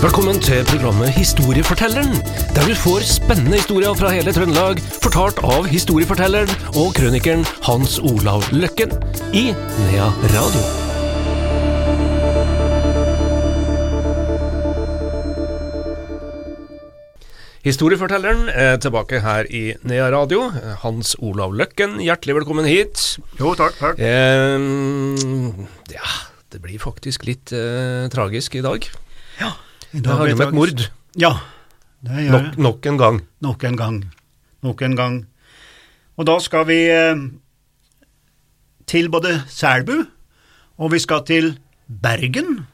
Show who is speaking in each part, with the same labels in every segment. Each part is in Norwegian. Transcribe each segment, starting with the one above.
Speaker 1: Velkommen til programmet Historiefortelleren, der du får spennende historier fra hele Trøndelag, fortalt av historiefortelleren og krønikeren Hans Olav Løkken i Nea Radio. Historiefortelleren er tilbake her i Nea Radio. Hans Olav Løkken, hjertelig velkommen hit.
Speaker 2: Jo, takk, takk.
Speaker 1: Eh, ja, det blir faktisk litt eh, tragisk i dag. Det handler om et mord.
Speaker 2: Ja, det gjør
Speaker 1: Nok, nok en gang.
Speaker 2: Nok en gang. Nok en gang. Og da skal vi eh, til både Selbu, og vi skal til Bergen,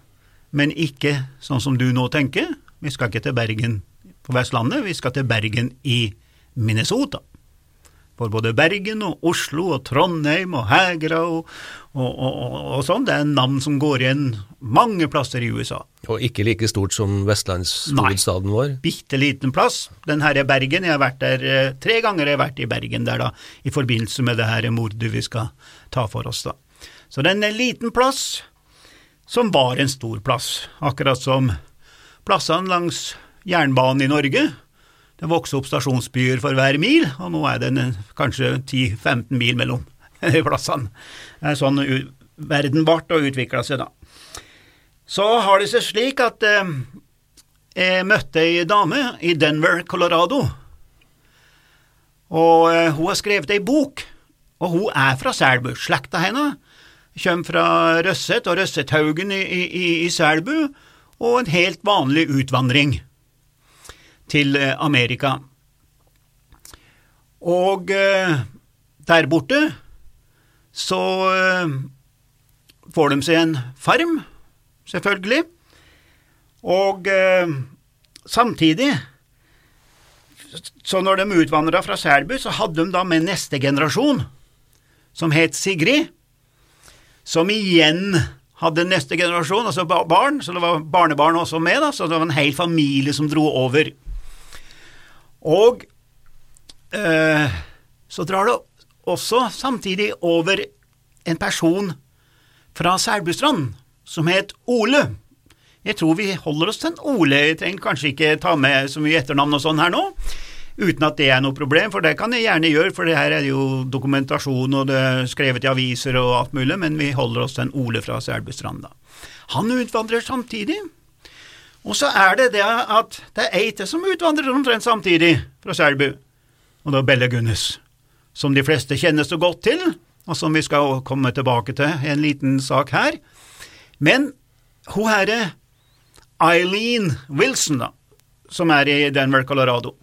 Speaker 2: men ikke sånn som du nå tenker. Vi skal ikke til Bergen på Vestlandet, vi skal til Bergen i Minnesota. For både Bergen og Oslo og Trondheim og Hegra og, og, og, og, sånn, det er navn som går igjen mange plasser i USA.
Speaker 1: Og ikke like stort som vestlandshovedstaden vår.
Speaker 2: bitte liten plass. Den her er Bergen, jeg har vært der eh, tre ganger jeg har vært i Bergen der da, i forbindelse med det her mordet vi skal ta for oss da. Så det er en liten plass som var en stor plass, akkurat som plassene langs jernbanen i Norge. Det vokste opp stasjonsbyer for hver mil, og nå er det en, kanskje 10-15 mil mellom plassene. Det er sånn verden ble og utvikla seg da. Så har det seg slik at eh, jeg møtte ei dame i Denver, Colorado. Og eh, hun har skrevet ei bok, og hun er fra Selbu. Slekta hennes kommer fra Røsset og Røssethaugen i, i, i Selbu, og en helt vanlig utvandring til eh, Amerika. Og eh, der borte så eh, får de seg en farm, selvfølgelig. Og samtidig, så når de utvandra fra Selbu, så hadde de da med neste generasjon, som het Sigrid, som igjen hadde neste generasjon, altså barn, så det var barnebarn også med, da, så det var en hel familie som dro over. Og eh, så drar det også samtidig over en person fra Selbustrand som het Ole. Jeg tror vi holder oss til en Ole, jeg trenger kanskje ikke ta med så mye etternavn og sånn her nå, uten at det er noe problem, for det kan jeg gjerne gjøre, for det her er jo dokumentasjon og det er skrevet i aviser og alt mulig, men vi holder oss til en Ole fra Selbustrand da. Han utvandrer samtidig, og så er det det at det er ei som utvandrer omtrent samtidig fra Selbu, og det er Belle Gunnes, som de fleste kjenner så godt til, og som vi skal komme tilbake til en liten sak her. Men hun herre Eileen Wilson, da, som er i Denver, Colorado,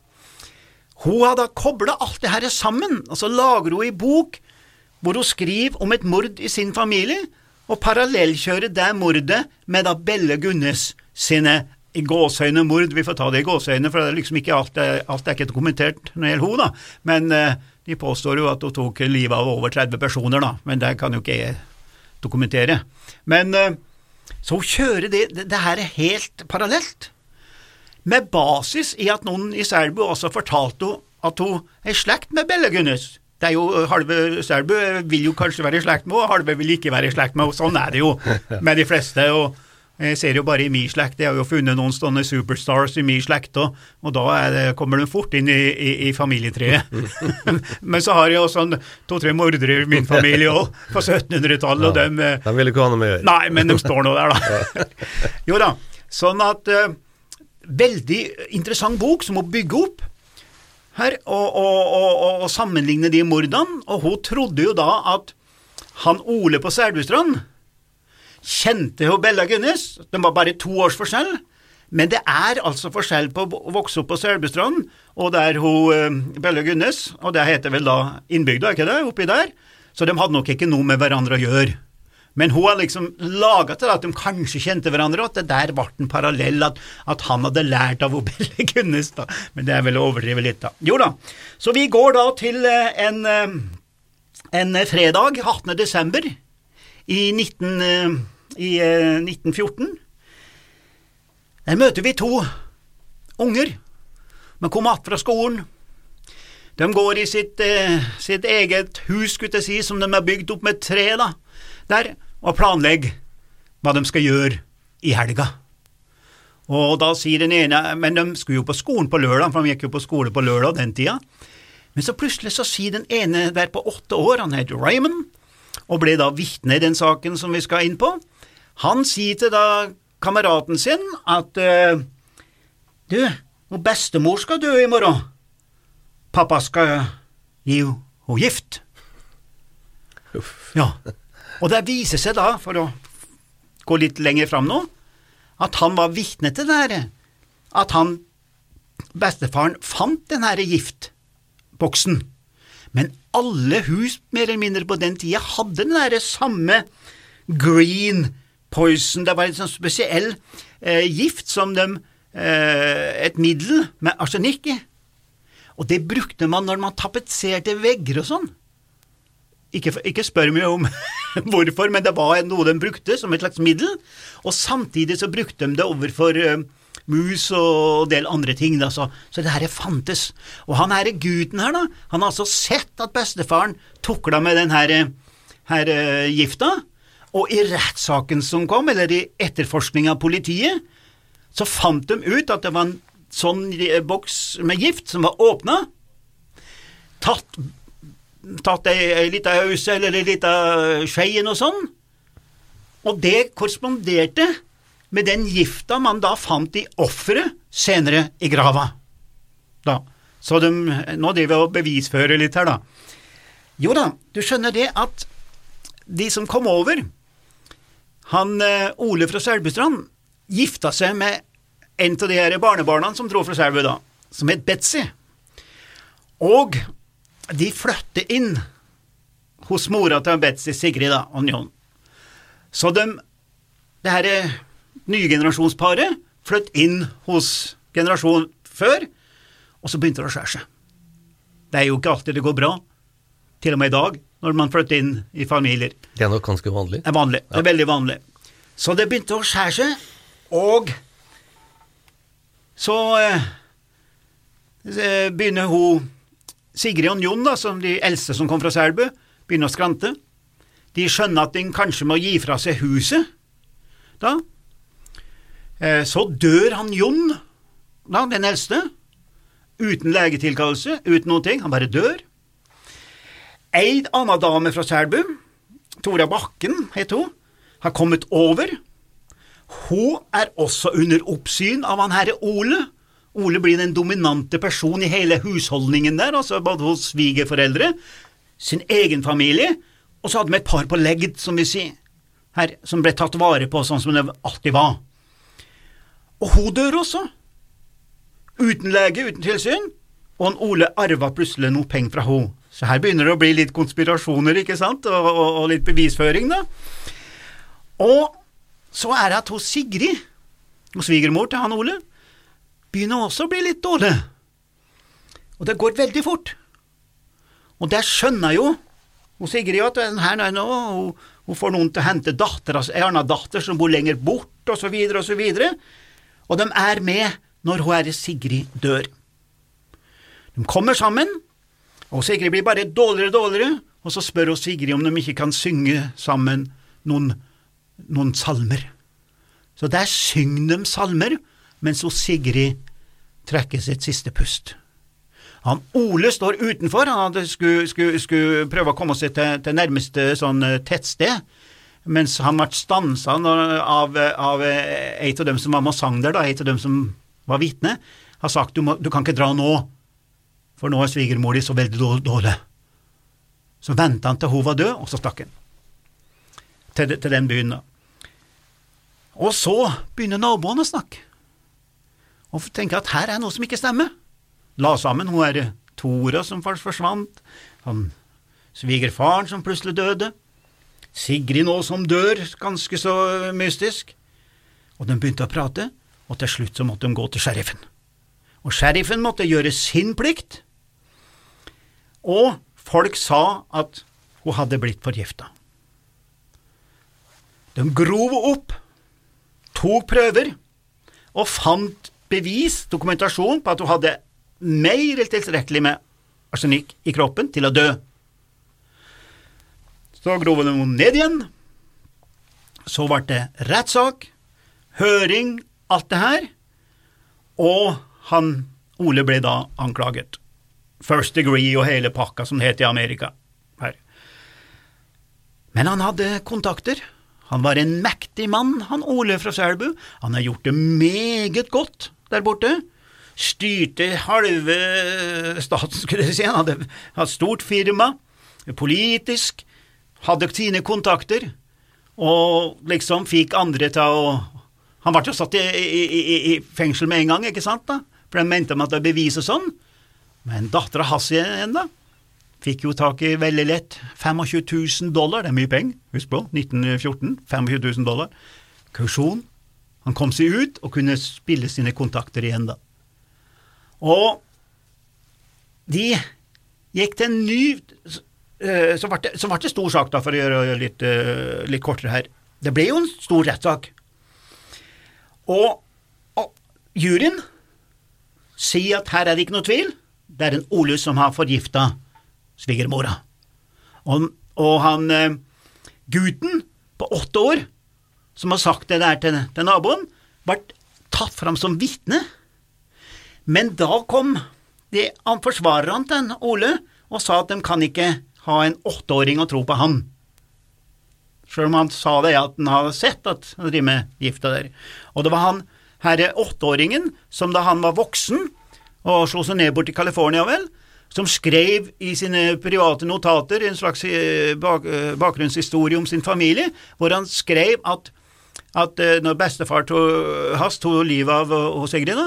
Speaker 2: hun har da kobla alt det her sammen, og så lager hun ei bok hvor hun skriver om et mord i sin familie, og parallellkjører det mordet med da Belle Gunnes sine i gåseøyne mord, vi får ta det i gåseøyne, for det er liksom ikke alt, er- alt er ikke dokumentert når det gjelder da, men eh, de påstår jo at hun tok livet av over 30 personer da, men det kan jo ikke jeg dokumentere. Men eh, så hun kjører det, det, det her er helt parallelt med basis i at noen i Selbu også fortalte henne at hun er i slekt med Belle Gunnes. Det er jo, Halve Selbu vil jo kanskje være i slekt med henne, halve vil ikke være i slekt med henne. Sånn er det jo med de fleste. og jeg ser jo bare i min slekt, jeg har jo funnet noen sånne superstars i min slekt, og, og da det, kommer de fort inn i, i, i familietreet. Men så har jeg jo sånn to-tre mordere i min familie òg, på 1700-tallet, og dem eh,
Speaker 1: De vil ikke ha noe med å gjøre.
Speaker 2: Nei, men de står nå der, da. jo da. Sånn at eh, Veldig interessant bok som hun bygger opp her, og, og, og, og, og sammenligne de mordene. Og hun trodde jo da at han Ole på Selbustrand kjente jo Bella Gunnes. De var bare to års forskjell. Men det er altså forskjell på å vokse opp på Selbustrand og der hun eh, Bella Gunnes, og det heter vel da innbygda, ikke det, oppi der. Så de hadde nok ikke noe med hverandre å gjøre. Men hun har liksom laga til at de kanskje kjente hverandre, og at det der ble en parallell, at, at han hadde lært av hun Belle Gunnes, da. Men det er vel å overdrive litt, da. Jo da. Så vi går da til eh, en, eh, en fredag, 18. desember, i, 19, eh, i eh, 1914. Der møter vi to unger. De kom att fra skolen. De går i sitt, eh, sitt eget hus, skulle jeg si, som de har bygd opp med tre, da, der, og planlegger hva de skal gjøre i helga. Og da sier den ene Men de skulle jo på skolen på lørdag, for de gikk jo på skole på lørdag den tida. Men så plutselig så sier den ene der på åtte år, han heter Raymond, og ble da vitne i den saken som vi skal inn på. Han sier til da kameraten sin at uh, Du, bestemor skal dø i morgen. Pappa skal gi henne gift.
Speaker 1: Uff.
Speaker 2: Ja. Og det viser seg da, for å gå litt lenger fram nå, at han var vitne til det her. At han, bestefaren, fant den her giftboksen. Men alle hus, mer eller mindre på den tida, hadde den der samme green poison. Det var en sånn spesiell eh, gift som de eh, Et middel med arsenikk i. Og det brukte man når man tapetserte vegger og sånn. Ikke, ikke spør meg om hvorfor, men det var noe de brukte som et slags middel. Og samtidig så brukte de det overfor eh, mus og en del andre ting. Da, så, så det her fantes. Og han her gutten her, da, han har altså sett at bestefaren tukla med den her, her uh, gifta. Og i rettssaken som kom, eller i etterforskning av politiet, så fant de ut at det var en sånn eh, boks med gift som var åpna, tatt, tatt ei, ei lita ause eller ei lita skei og sånn, og det korresponderte med den gifta man da fant i offeret senere i grava. Da. Så de, nå driver vi og bevisfører litt her, da. Jo da, du skjønner det at de som kom over, han eh, Ole fra Selbustrand gifta seg med en av de her barnebarna som dro fra Selbu da, som het Betzy. Og de flytter inn hos mora til Betzy, Sigrid da, og Njon. Så de, det her eh, nye generasjonsparet flyttet inn hos generasjonen før, og så begynte det å skjære seg. Det er jo ikke alltid det går bra, til og med i dag, når man flytter inn i familier.
Speaker 1: Det er nok ganske vanlig.
Speaker 2: Det er vanlig. Det er veldig vanlig. Så det begynte å skjære seg, og så eh, eh, begynner hun Sigrid og Jon, da, som de eldste som kom fra Selbu, begynner å skrante. De skjønner at de kanskje må gi fra seg huset. Da. Eh, så dør han Jon, da, den eldste, uten legetilkallelse, uten noen ting. Han bare dør. Ei anna dame fra Selbu, Tora Bakken het hun, har kommet over. Hun er også under oppsyn av han herre Ole. Ole blir den dominante personen i hele husholdningen der, altså både hos svigerforeldre, sin egen familie, og så hadde vi et par på legd, som vi sier, her, som ble tatt vare på sånn som det alltid var. Og hun dør også, uten lege, uten tilsyn, og han Ole arva plutselig noe penger fra henne. Så her begynner det å bli litt konspirasjoner, ikke sant, og, og, og litt bevisføring, da. Og så er det at hos Sigrid, og svigermor til han Ole, begynner også å bli litt dårlig. Og det går veldig fort. Og der skjønner jo hun Sigrid at her nå, hun, hun får noen til å hente datter, altså en annen datter som bor lenger bort, og så videre og så videre. Og de er med når hun herre Sigrid dør. De kommer sammen, og Sigrid blir bare dårligere og dårligere, og så spør hun Sigrid om de ikke kan synge sammen noen, noen salmer. Så der synger de salmer, mens hun Sigrid trekker sitt siste pust. Han Ole står utenfor, han skulle, skulle, skulle prøve å komme seg til, til nærmeste sånn eh, tettsted, mens han ble stansa av, av en av dem som var med og sang der, da, ei av dem som var vitne, har sagt du, må, du kan ikke dra nå, for nå er svigermor di så veldig dårlig. Så venta han til hun var død, og så stakk han til, til den byen. da. Og så begynner naboene å snakke, og tenker at her er noe som ikke stemmer. La sammen hun er Tora som forsvant, han svigerfaren som plutselig døde, Sigrid nå som dør, ganske så mystisk. Og de begynte å prate, og til slutt så måtte de gå til sheriffen. Og sheriffen måtte gjøre sin plikt, og folk sa at hun hadde blitt forgifta. De grov opp, tok prøver og fant bevis, dokumentasjon, på at hun hadde mer enn tilstrekkelig med arsenikk i kroppen til å dø. Så grov de ned igjen. Så ble det rettssak, høring, alt det her, og han Ole ble da anklaget. First degree og hele pakka, som det het i Amerika. Her. Men han hadde kontakter. Han var en mektig mann, han Ole fra Selbu. Han har gjort det meget godt der borte. Styrte halve staten, skulle jeg si. Han hadde hatt stort firma, politisk, hadde sine kontakter, og liksom fikk andre til å Han ble jo satt i, i, i, i fengsel med en gang, ikke sant, da? for de mente at det er bevis og sånn. Men dattera hans igjen, da, fikk jo tak i veldig lett 25 000 dollar, det er mye penger, husk på, 1914, 25 000 dollar. Kausjon. Han kom seg ut og kunne spille sine kontakter igjen, da. Og de gikk til en ny Så ble det, det stor sak, da, for å gjøre det litt, eh, litt kortere her. Det ble jo en stor rettssak. Og, og juryen sier at her er det ikke noe tvil, det er en Ole som har forgifta svigermora. Og, og, han eh, gutten på åtte år som har sagt det der til, til naboen, ble tatt fram som vitne. Men da kom de, han forsvareren til Ole og sa at de kan ikke ha en åtteåring og tro på han. Selv om han sa det at han hadde sett at han driver med gifta der. Og det var han herre åtteåringen som da han var voksen og slo seg ned bort i California, vel, som skrev i sine private notater en slags eh, bak, eh, bakgrunnshistorie om sin familie, hvor han skrev at, at eh, når bestefar hans tok livet av hos Sigrid,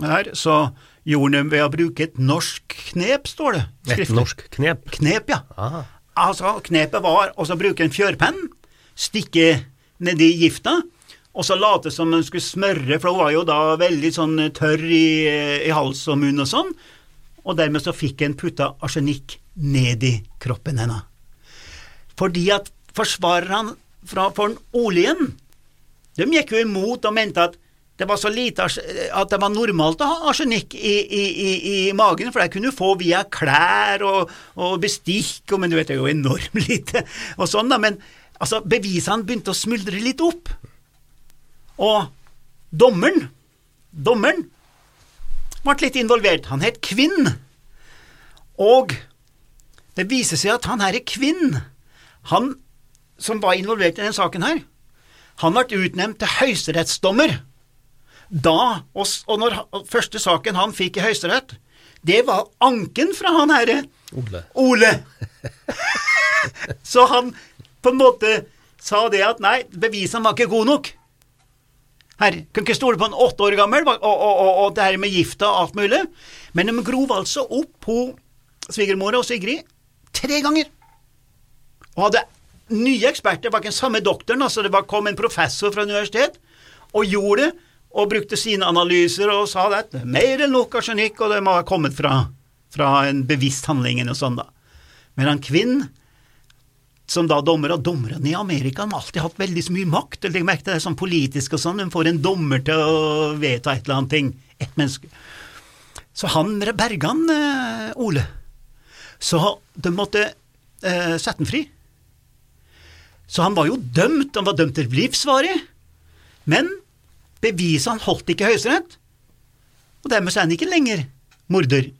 Speaker 2: her, så gjorde han ved å bruke et norsk knep, står det.
Speaker 1: Et norsk knep?
Speaker 2: Knep, ja.
Speaker 1: Aha.
Speaker 2: Altså, knepet var å bruke en fjørpenn, stikke nedi gifta, og så late som hun skulle smøre, for hun var jo da veldig sånn tørr i, i hals og munn og sånn, og dermed så fikk en putta arsenikk ned i kroppen hennes. Fordi at forsvarerne for den oljen, de gikk jo imot og mente at det var så lite at det var normalt å ha arsenikk i, i, i, i magen, for det kunne du få via klær og, og bestikk, og, men du vet det er jo enormt lite og sånn, da, men altså, bevisene begynte å smuldre litt opp. Og dommeren, dommeren, ble litt involvert. Han het Kvinn. Og det viser seg at han her er Kvinn, han som var involvert i denne saken her, han ble utnevnt til høyesterettsdommer. Da, og, og når første saken han fikk i Høyesterett, det var anken fra han herre
Speaker 1: Ole.
Speaker 2: Ole. Så han på en måte sa det at nei, bevisene var ikke gode nok. Her, kan ikke stole på en åtte år gammel, og, og, og, og det her med gifta og alt mulig. Men de grov altså opp på svigermora og Sigrid tre ganger. Og hadde nye eksperter, var ikke den samme doktoren, altså det var, kom en professor fra universitet og gjorde det, og brukte sine analyser og sa at det er mer enn nok arsenikk, og det må ha kommet fra, fra en bevisst handling eller noe sånt. da. Men han Kvinn som da dommer, og dommerne i Amerika har alltid hatt veldig så mye makt. Legg merke til det sånn politisk og sånn, de får en dommer til å vedta et eller annet ting. Ett menneske. Så han berga han eh, Ole. Så de måtte eh, sette han fri. Så han var jo dømt, han var dømt til livsvarig, men beviset han holdt ikke Høyesterett, og dermed er han ikke lenger morder.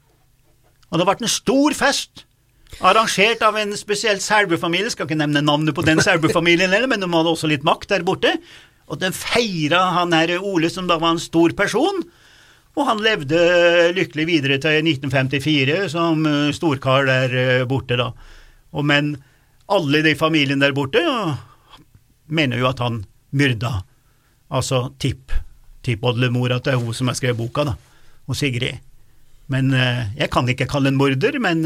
Speaker 2: Og det har vært en stor fest Arrangert av en spesiell Selbu-familie, skal ikke nevne navnet på den Selbu-familien heller, men de hadde også litt makt der borte. Og den feira han her Ole, som da var en stor person. Og han levde lykkelig videre til 1954 som eh, storkar der eh, borte, da. Og men alle de familiene der borte mener jo at han myrda altså tipp tippoldemora til hun som har skrevet boka, da, og Sigrid. Men eh, jeg kan ikke kalle en morder, men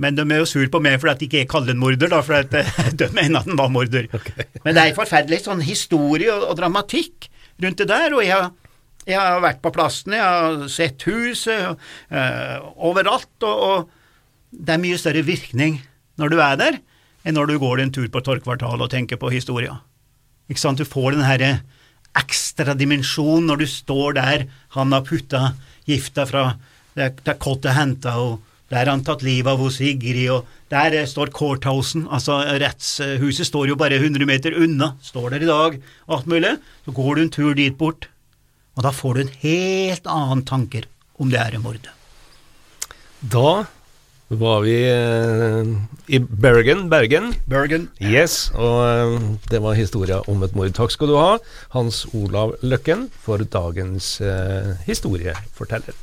Speaker 2: men de er jo sur på meg fordi at de ikke kaller den morder, da, for at eh, de mener at den var morder. Okay. Men det er forferdelig sånn historie og, og, dramatikk rundt det der, og jeg har, jeg har vært på plassene, jeg har sett huset uh, overalt, og, og, det er mye større virkning når du er der, enn når du går en tur på Torgkvartalet og tenker på historia. Ikke sant, du får den herre ekstra dimensjonen når du står der, han har putta gifta fra det er kottet henta, og der har han tatt livet av hos Sigrid, og der eh, står courthousen, altså rettshuset står jo bare 100 meter unna, står der i dag, alt mulig. Så går du en tur dit bort, Og da får du en helt annen tanker om det er mord.
Speaker 1: Da var vi eh, i Bergen, Bergen.
Speaker 2: Bergen.
Speaker 1: Yes, og eh, det var historia om et mord. Takk skal du ha, Hans Olav Løkken, for dagens eh, historieforteller.